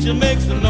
picture makes a noise.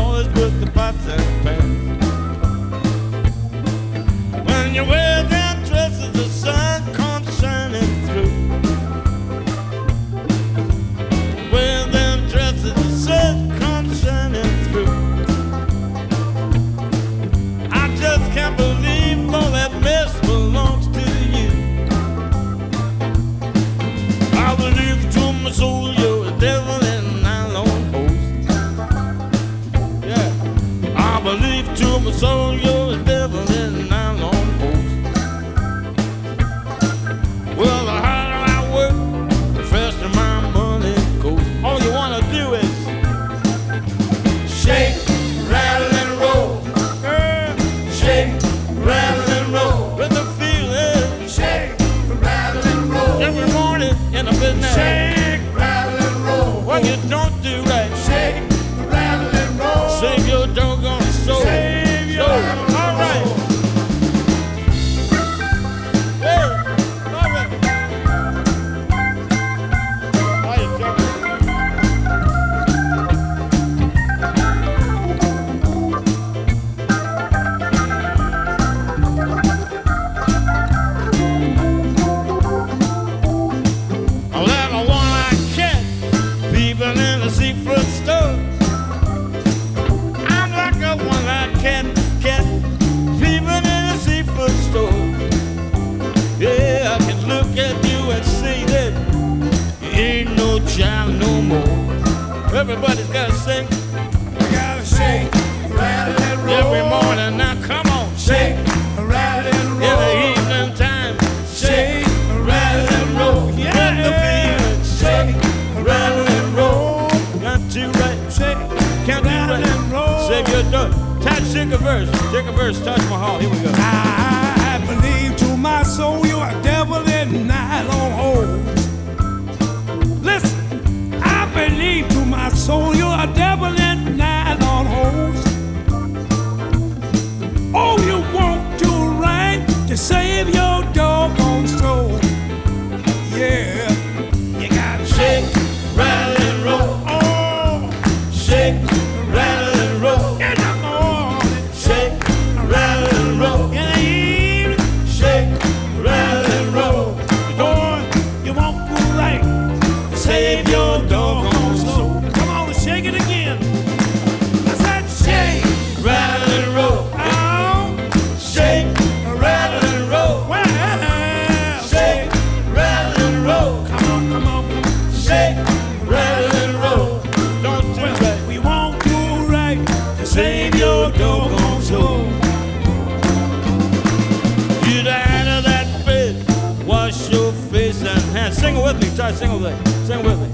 Everybody sing with me. Sing with me.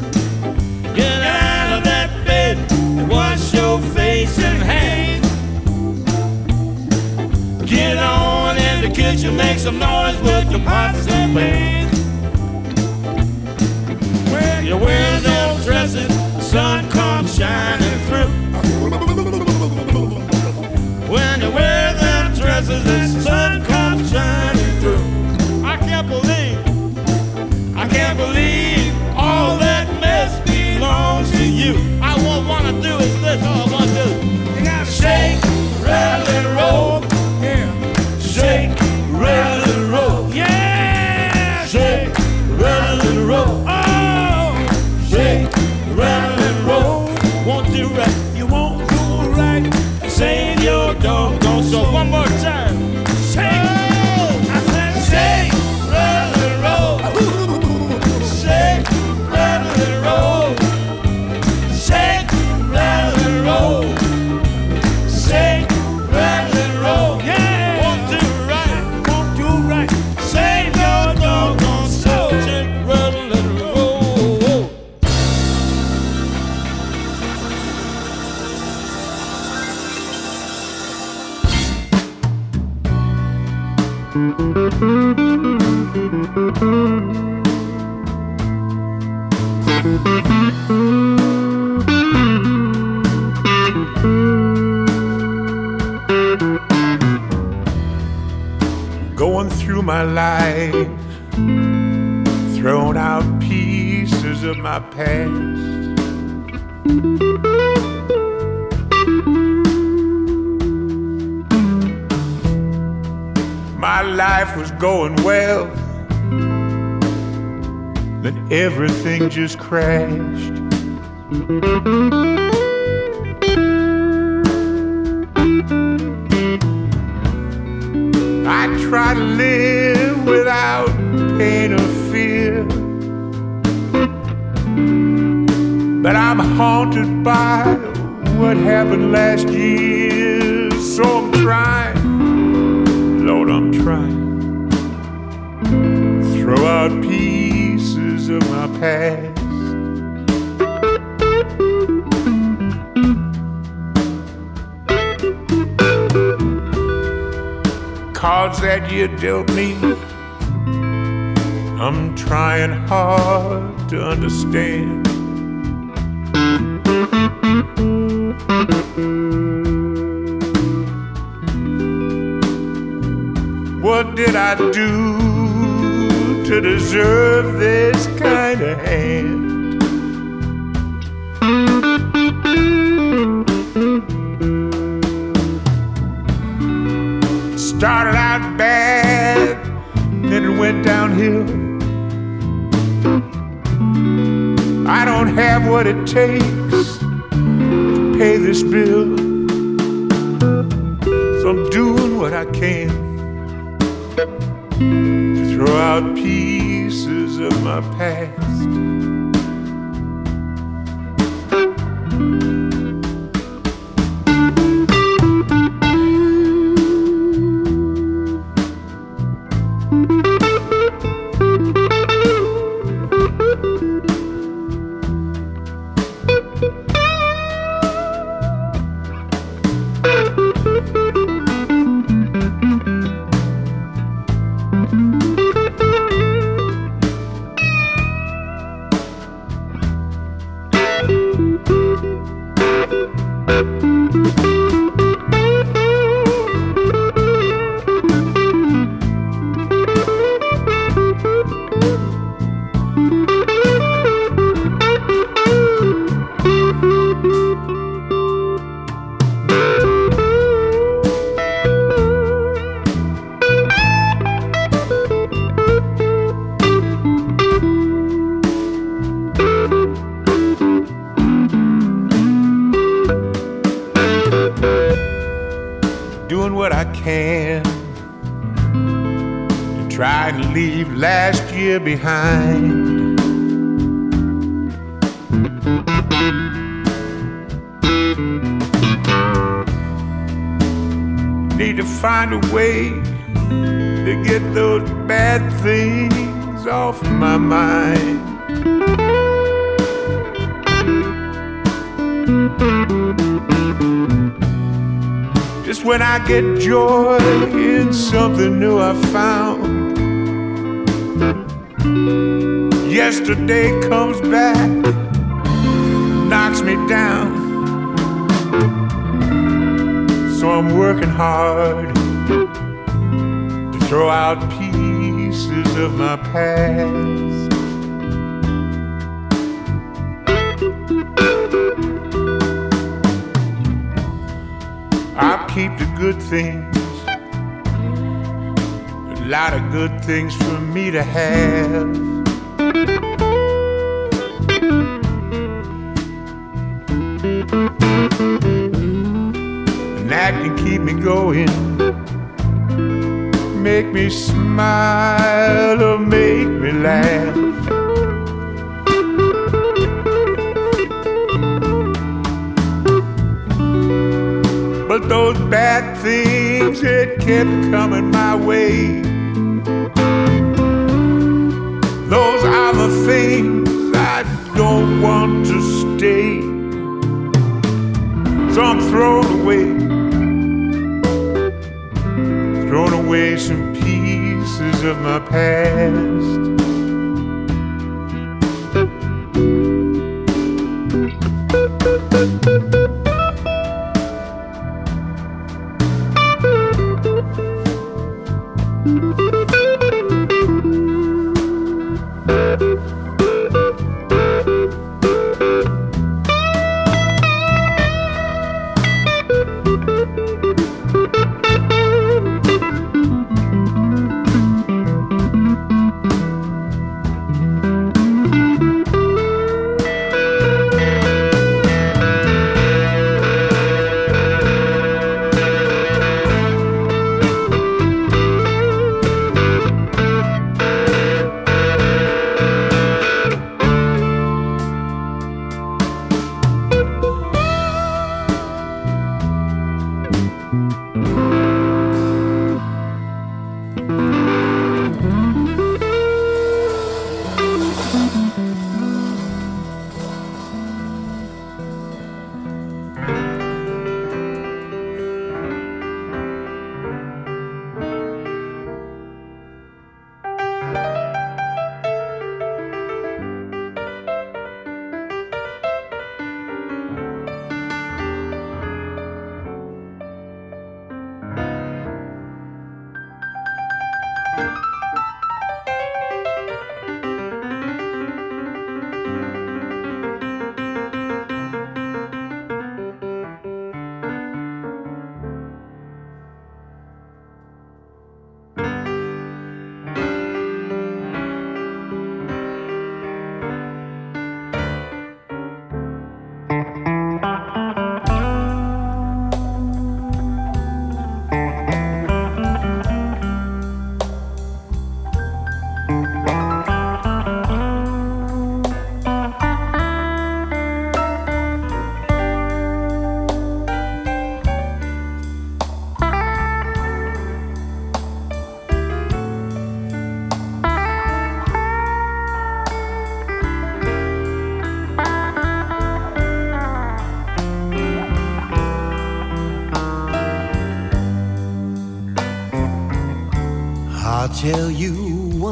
Get out of that bed and wash your face and hands. Get on in the kitchen, make some noise with your pots and pans. Where you wear Going through my life, throwing out pieces of my past. My life was going well, then everything just crashed. Try to live without pain or fear. But I'm haunted by what happened last year. So I'm trying, Lord, I'm trying. Throw out pieces of my past. Cards that you dealt me. I'm trying hard to understand. What did I do to deserve this kind of hand? What it takes to pay this bill. So I'm doing what I can to throw out pieces of my past. Comes back, knocks me down. So I'm working hard to throw out pieces of my past. I'll keep the good things, a lot of good things for me to have. Going, make me smile or make me laugh. But those bad things that kept coming my way, those are the things I don't want to stay. So I'm thrown away, away some pieces of my past.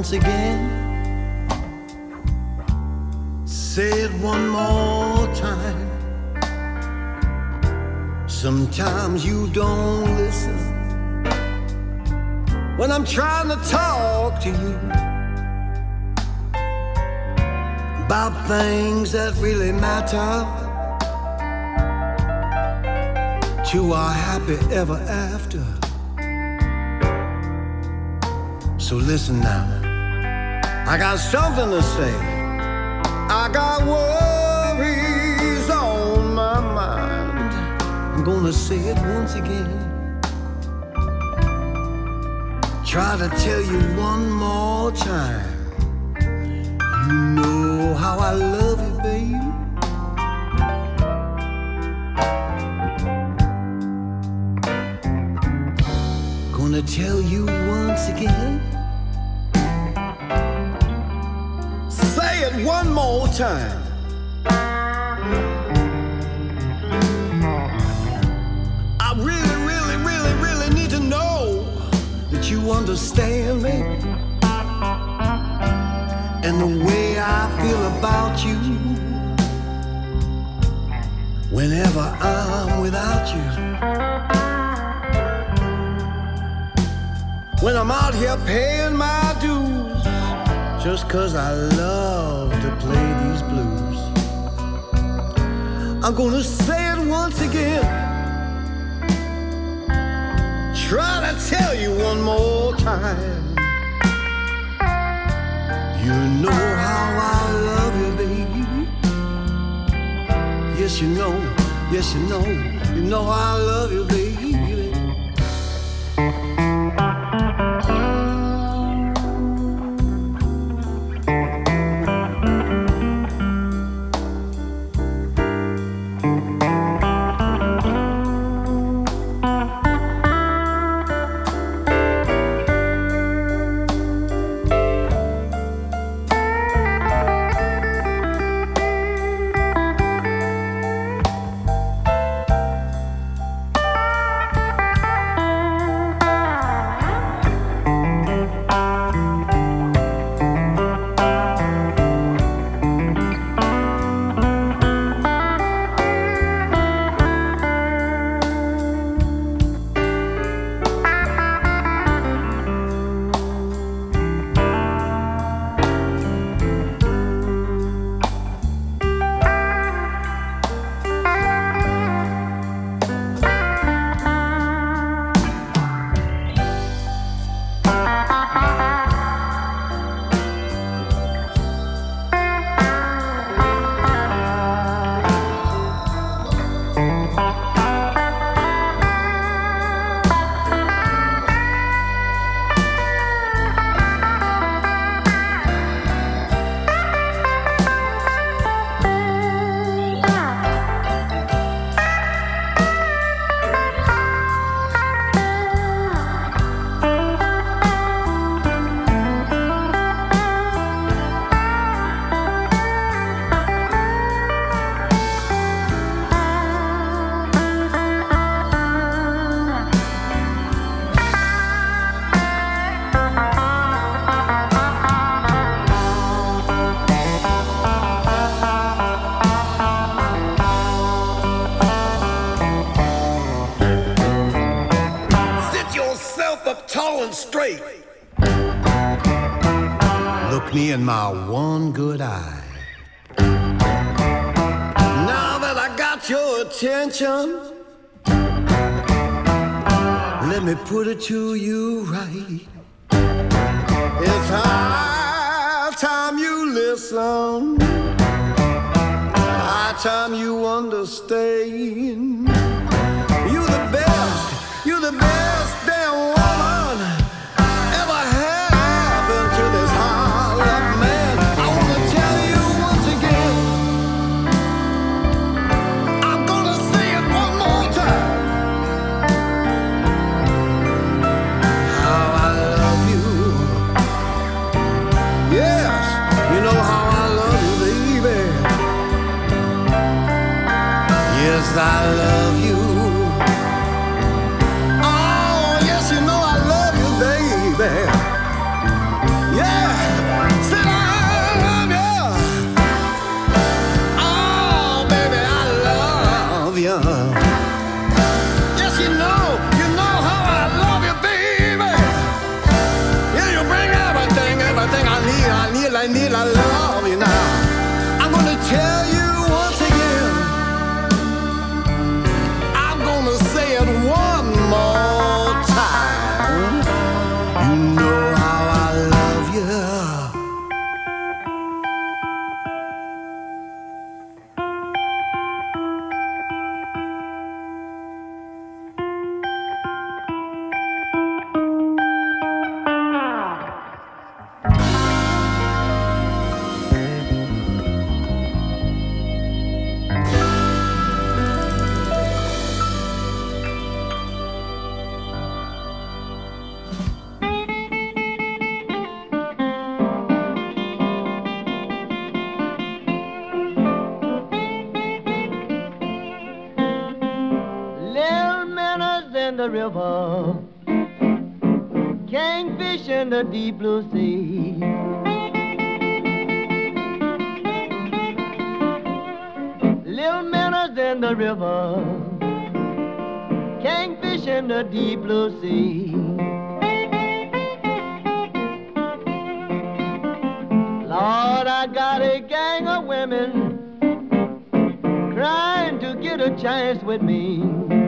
Once again. Say it one more time. Sometimes you don't listen when I'm trying to talk to you about things that really matter to our happy ever after. So listen now. I got something to say. I got worries on my mind. I'm gonna say it once again. Try to tell you one more time. You know how I love you, baby. Gonna tell you once again. One more time. I really, really, really, really need to know that you understand me and the way I feel about you. Whenever I'm without you, when I'm out here paying my dues, just cause I love I'm gonna say it once again. Try to tell you one more time. You know how I love you, baby. Yes, you know, yes, you know, you know how I love you, baby. Me in my one good eye. Now that I got your attention, let me put it to you right. It's high time you listen. High time you understand. You're the best, you're the best in the deep blue sea. Little minnows in the river, kingfish in the deep blue sea. Lord, I got a gang of women trying to get a chance with me.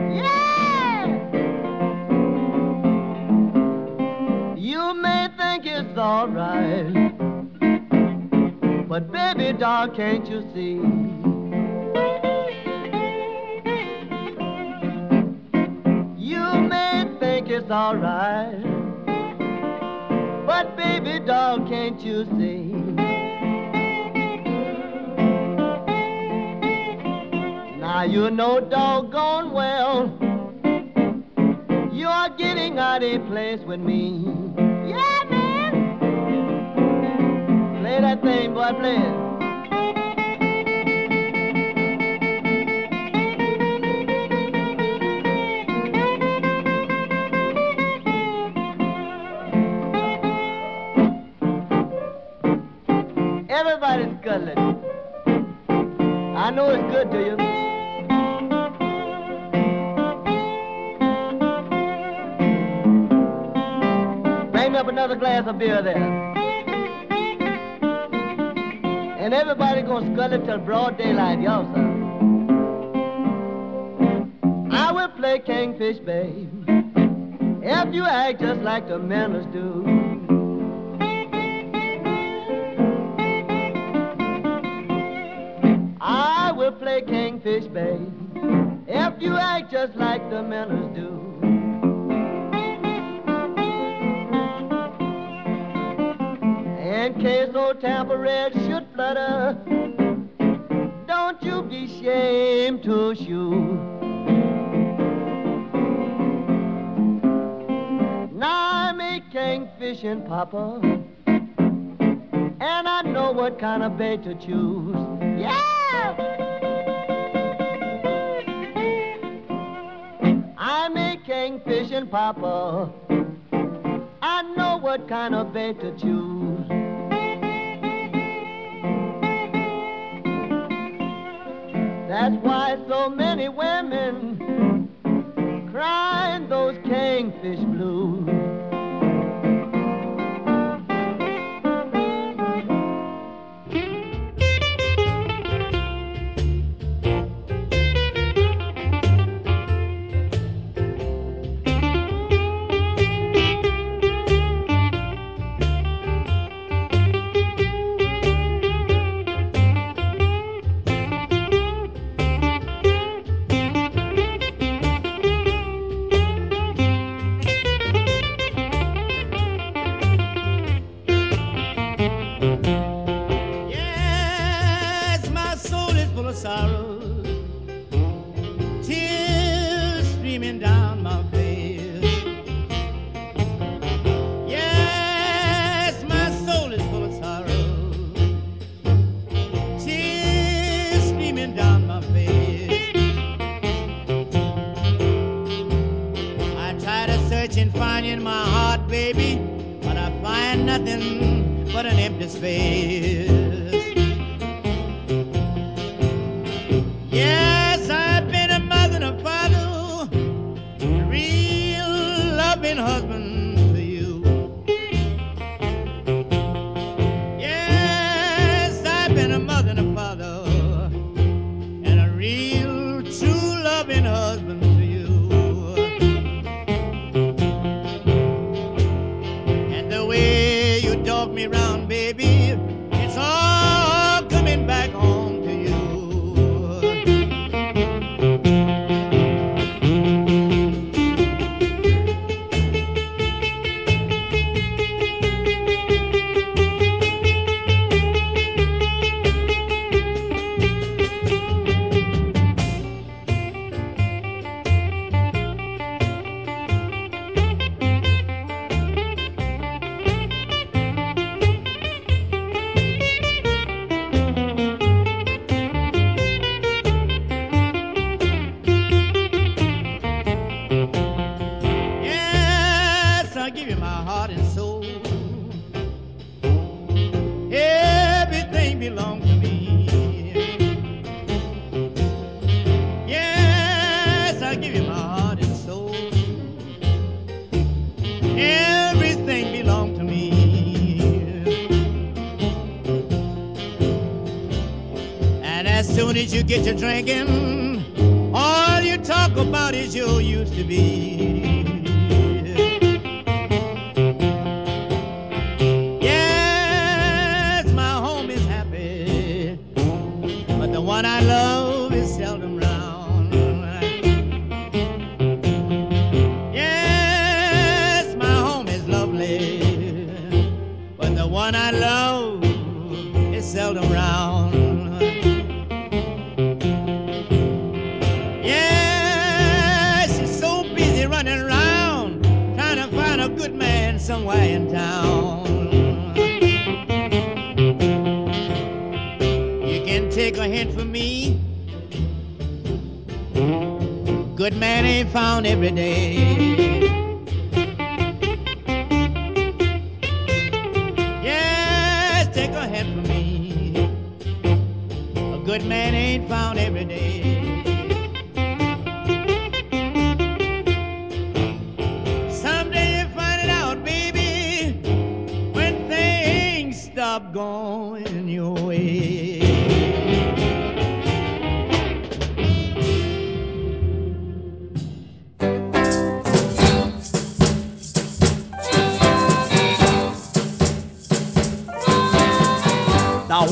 Alright, but baby doll, can't you see? You may think it's alright, but baby doll, can't you see? Now you know doggone well you're getting out of place with me. Play that thing, boy, play it. Everybody's cuddling. I know it's good to you. Bring me up another glass of beer there. Gonna scull till broad daylight, y'all, sir. I will play Kingfish, babe, if you act just like the manners do. I will play Kingfish, babe, if you act just like the manners do. In case old Tampa Red should kingfishing papa, and I know what kind of bait to choose. Yeah! I'm a kingfishing papa. I know what kind of bait to choose. That's why so many women crying those kingfish blues.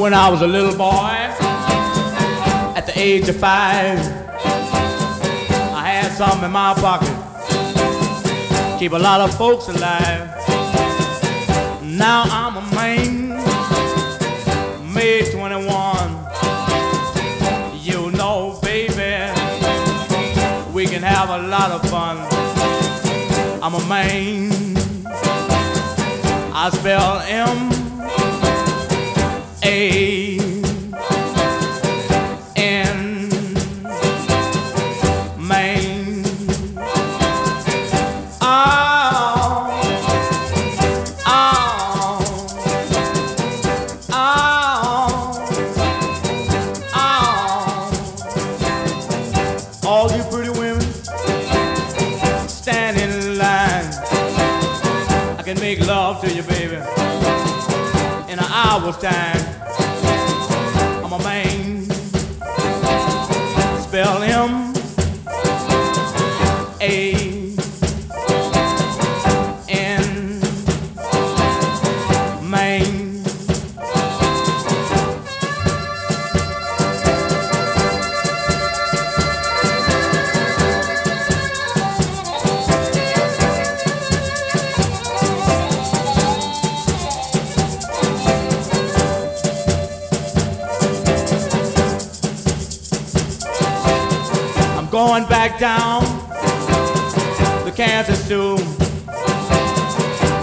when I was a little boy, at the age of five, I had something in my pocket, keep a lot of folks alive. Now I'm a man, May 21. You know, baby, we can have a lot of fun. I'm a man, I spell M. down the Kansas doom.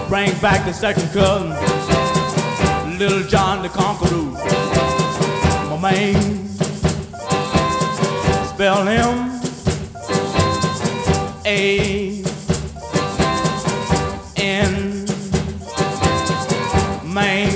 Bring back the second cousin, Little John the Conqueror. My man, spell him A N. Man.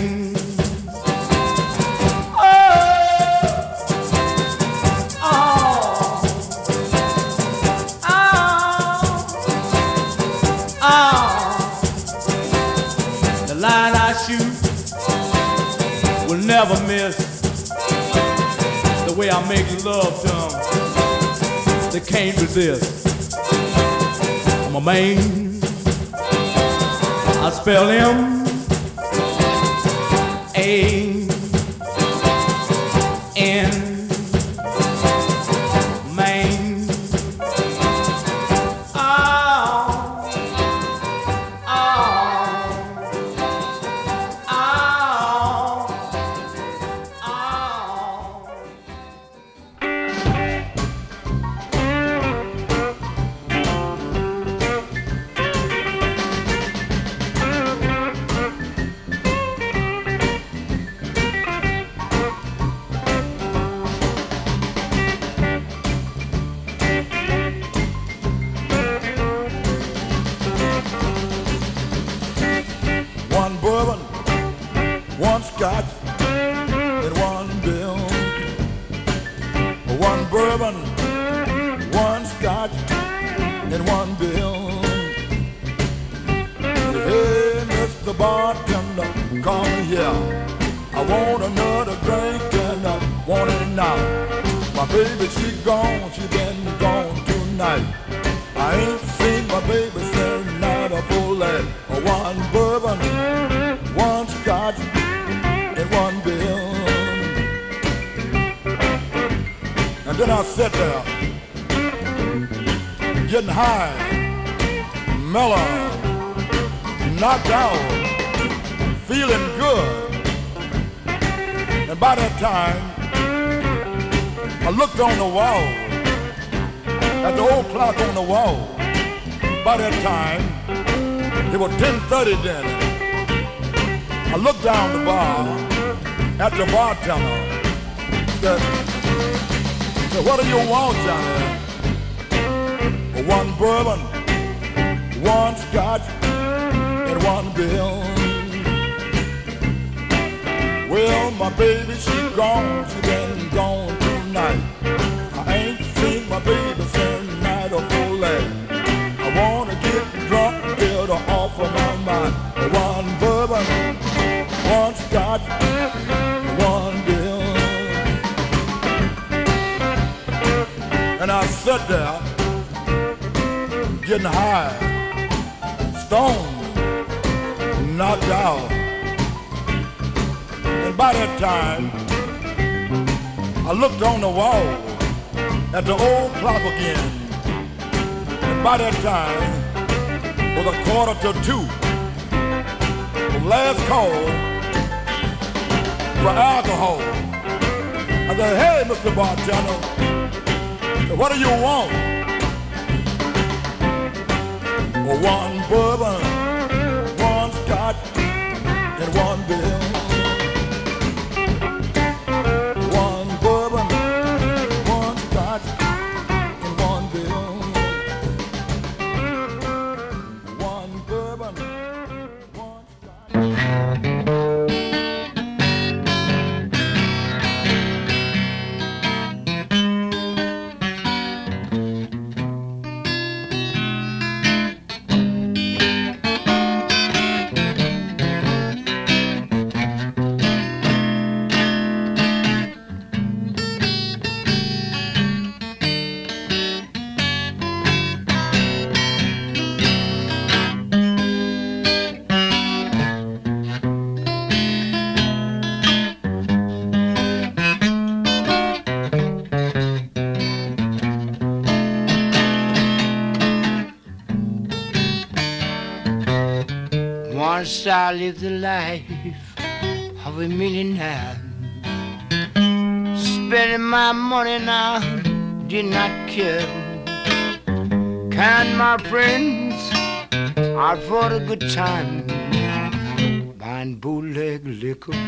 Make love to 'em, they can't resist. I'm a man. I spell him A Bartender, come here. I want another drink and I want it now. My baby, she gone, she been gone tonight. I ain't seen my baby since night of full. One bourbon, one scotch, and one bill. And then I sat there, getting high, mellow, knocked out, feeling good. And by that time, I looked on the wall, at the old clock on the wall. By that time, it was 10.30 then. I looked down the bar at the bartender. Said, said, what do you want, Johnny? One bourbon, one scotch, one bill. Well, my baby, she gone, she been gone tonight. I ain't seen my baby since night of life. I wanna get drunk, get her off of my mind. One bourbon, one scotch, one bill. And I sat there, getting high, stoned, knocked out. And by that time, I looked on the wall at the old clock again. And by that time, was a quarter to two. The last call for alcohol. I said, hey, Mr. Bartender, what do you want? One bourbon, one I lived the life of a millionaire. Spending my money now, did not care. Kind my friends out for a good time. Buying bootleg liquor,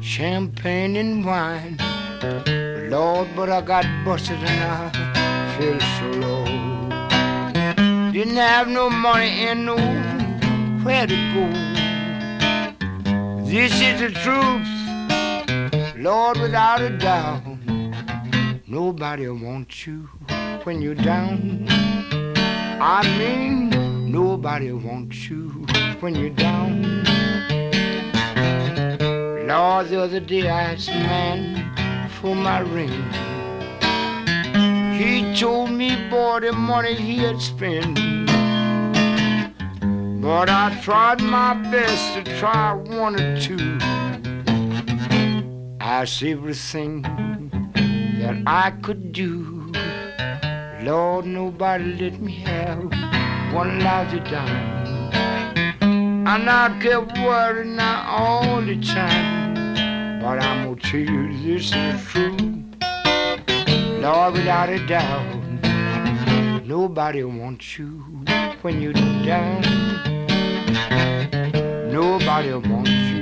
champagne and wine. Lord, but I got busted and I feel so low. Didn't have no money and no where to go. This is the truth, Lord, without a doubt. Nobody wants you when you're down. I mean, nobody wants you when you're down. Lord, the other day I asked a man for my ring. He told me, boy, the money he had spent. But I tried my best to try one or two. Asked everything that I could do. Lord, nobody let me have one lousy dime. And I kept worrying now all the time. But I'm gonna tell you this is true. Lord, without a doubt, nobody wants you when you're down. Nobody wants you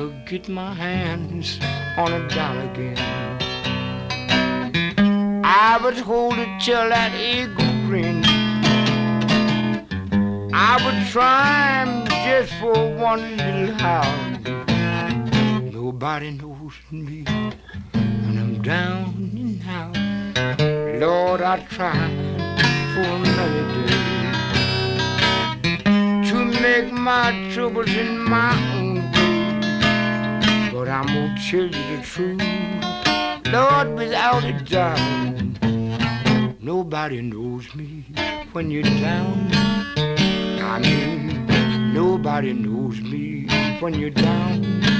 could get my hands on a dollar again, I would hold it till that eagle grin. I would try 'em just for one little hour. Nobody knows me when I'm down and out. Lord, I tried for another day to make my troubles in my own. But I'm gonna tell you the truth, Lord, without a doubt. Nobody knows me when you're down. I mean, nobody knows me when you're down.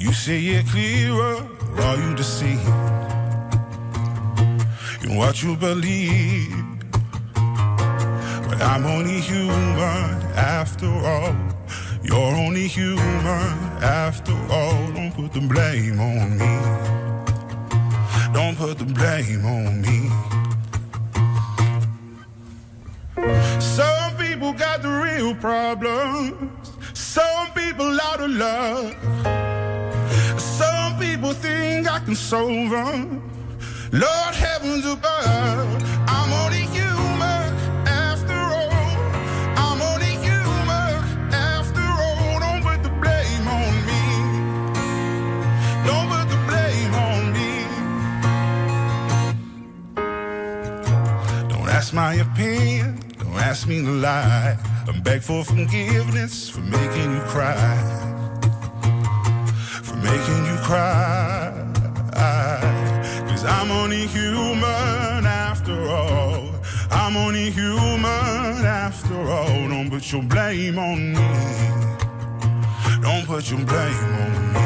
You say it clearer, or are you deceived in what you believe? But I'm only human after all. You're only human after all. Don't put the blame on me. Don't put the blame on me. Some people got the real problems. Some people out of love don't think I can sober. Lord heavens above, I'm only human after all. I'm only human after all. Don't put the blame on me. Don't put the blame on me. Don't ask my opinion. Don't ask me to lie. I'm beg for forgiveness for making you cry making you cry. Cause I'm only human after all. I'm only human after all. Don't put your blame on me. Don't put your blame on me.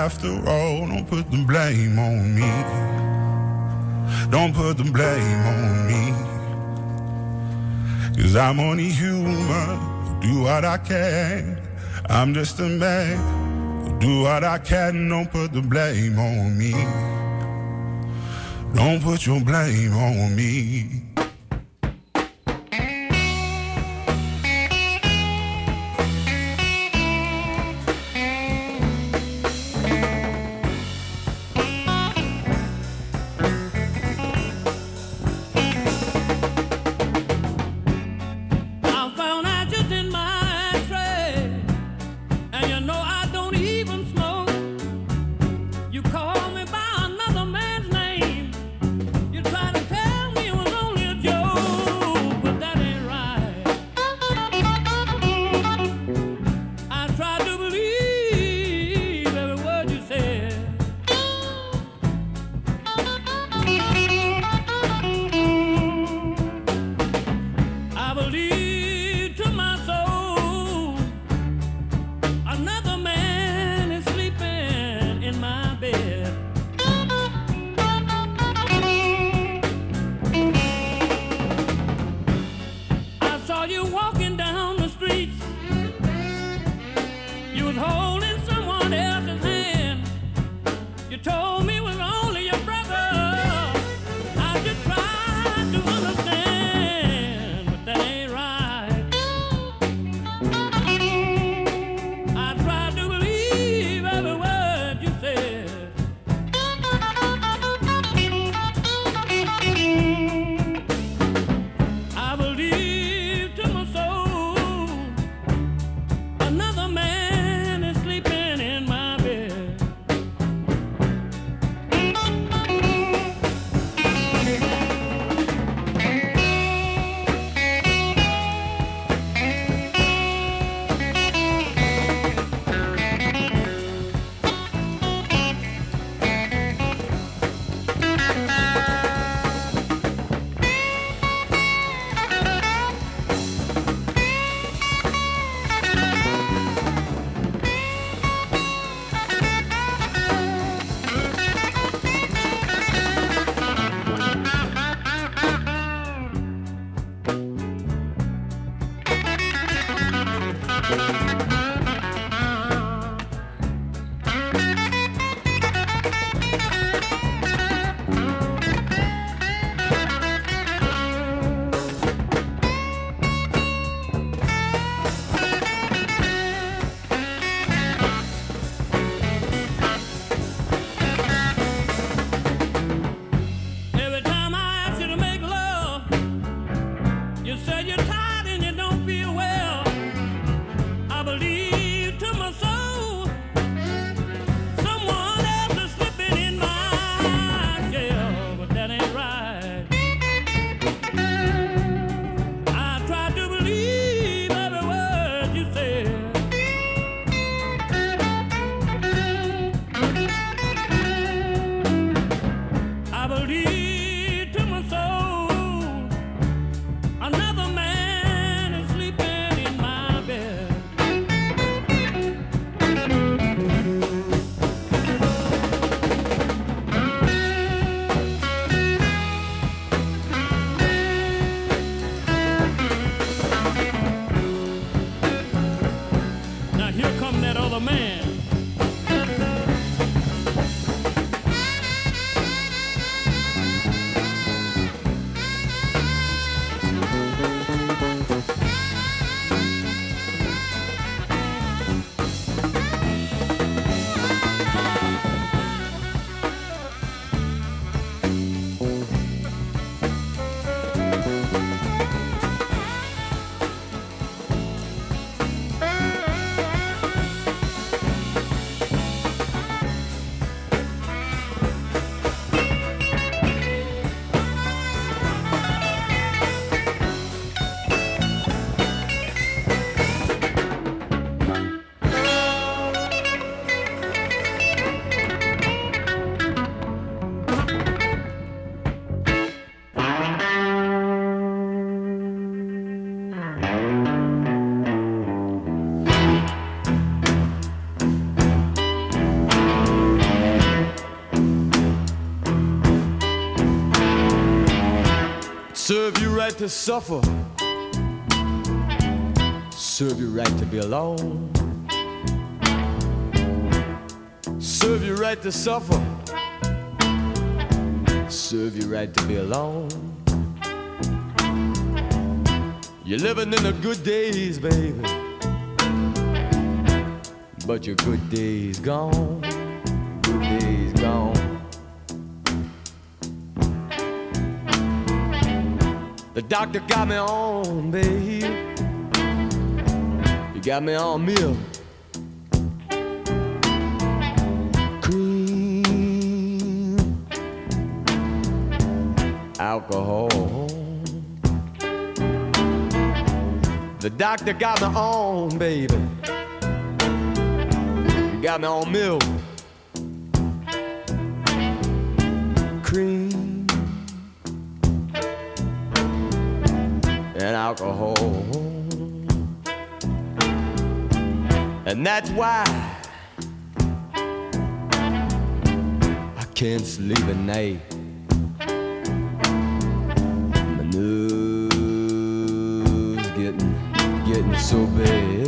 After all, don't put the blame on me. Don't put the blame on me. Cause I'm only human, do what I can. I'm just a man, do what I can. Don't put the blame on me. Don't put your blame on me. Right to suffer. Serve you right to be alone. Serve you right to suffer. Serve you right to be alone. You're living in the good days, baby. But your good days gone. The doctor got me on, baby. You got me on milk. Cream. Alcohol. The doctor got me on, baby. You got me on milk. Alcohol. And that's why I can't sleep at night. My nose getting getting so bad.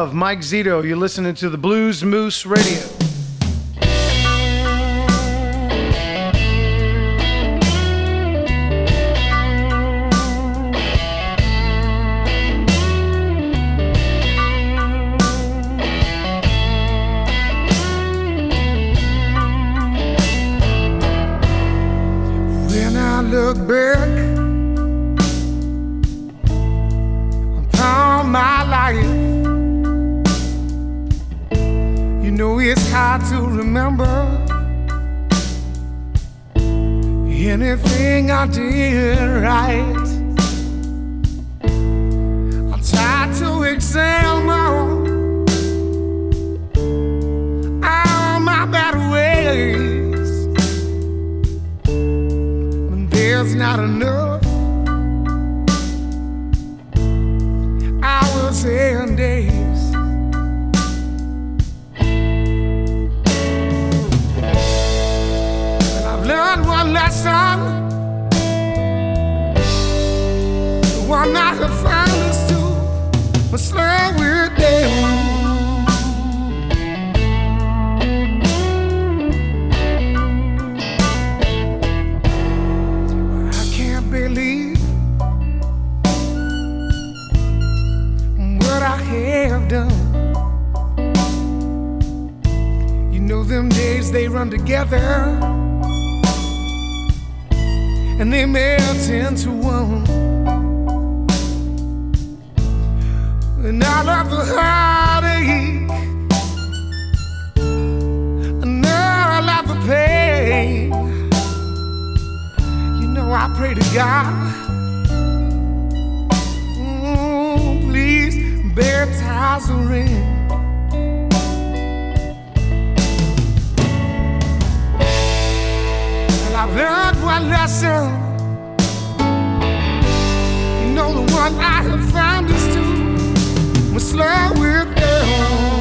love, Mike Zito. You're listening to the Blues Moose Radio. together and they melt into one. And I love the heartache, and I love the pain, you know I pray to God, please bear ties and rings. I've learned one lesson. You know the one I have found is to slow with down.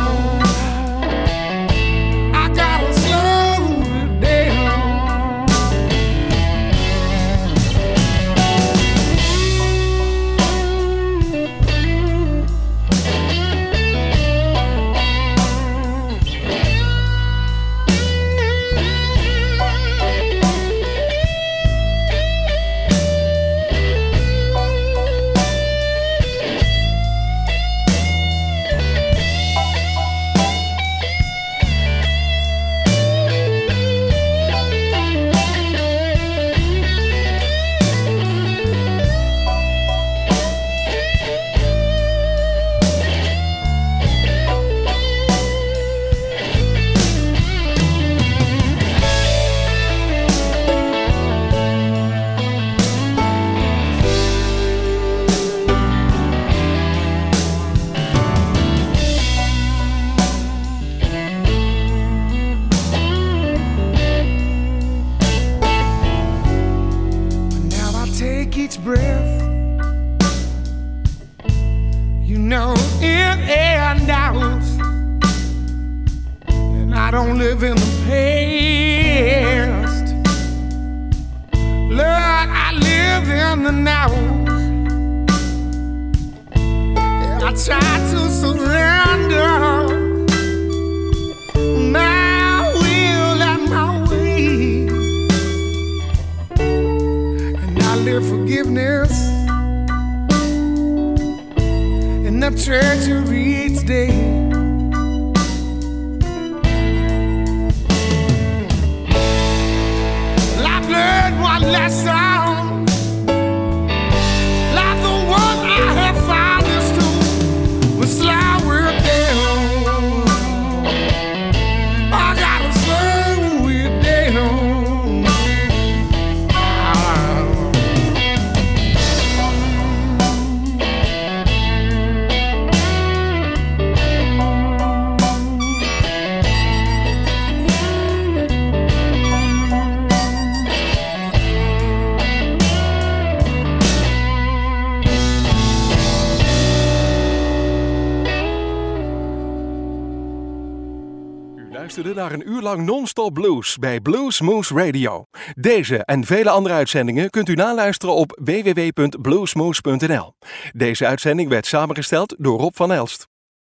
Bij Blues Moose Radio. Deze en vele andere uitzendingen kunt u naluisteren op www.bluesmoose.nl. Deze uitzending werd samengesteld door Rob van Elst.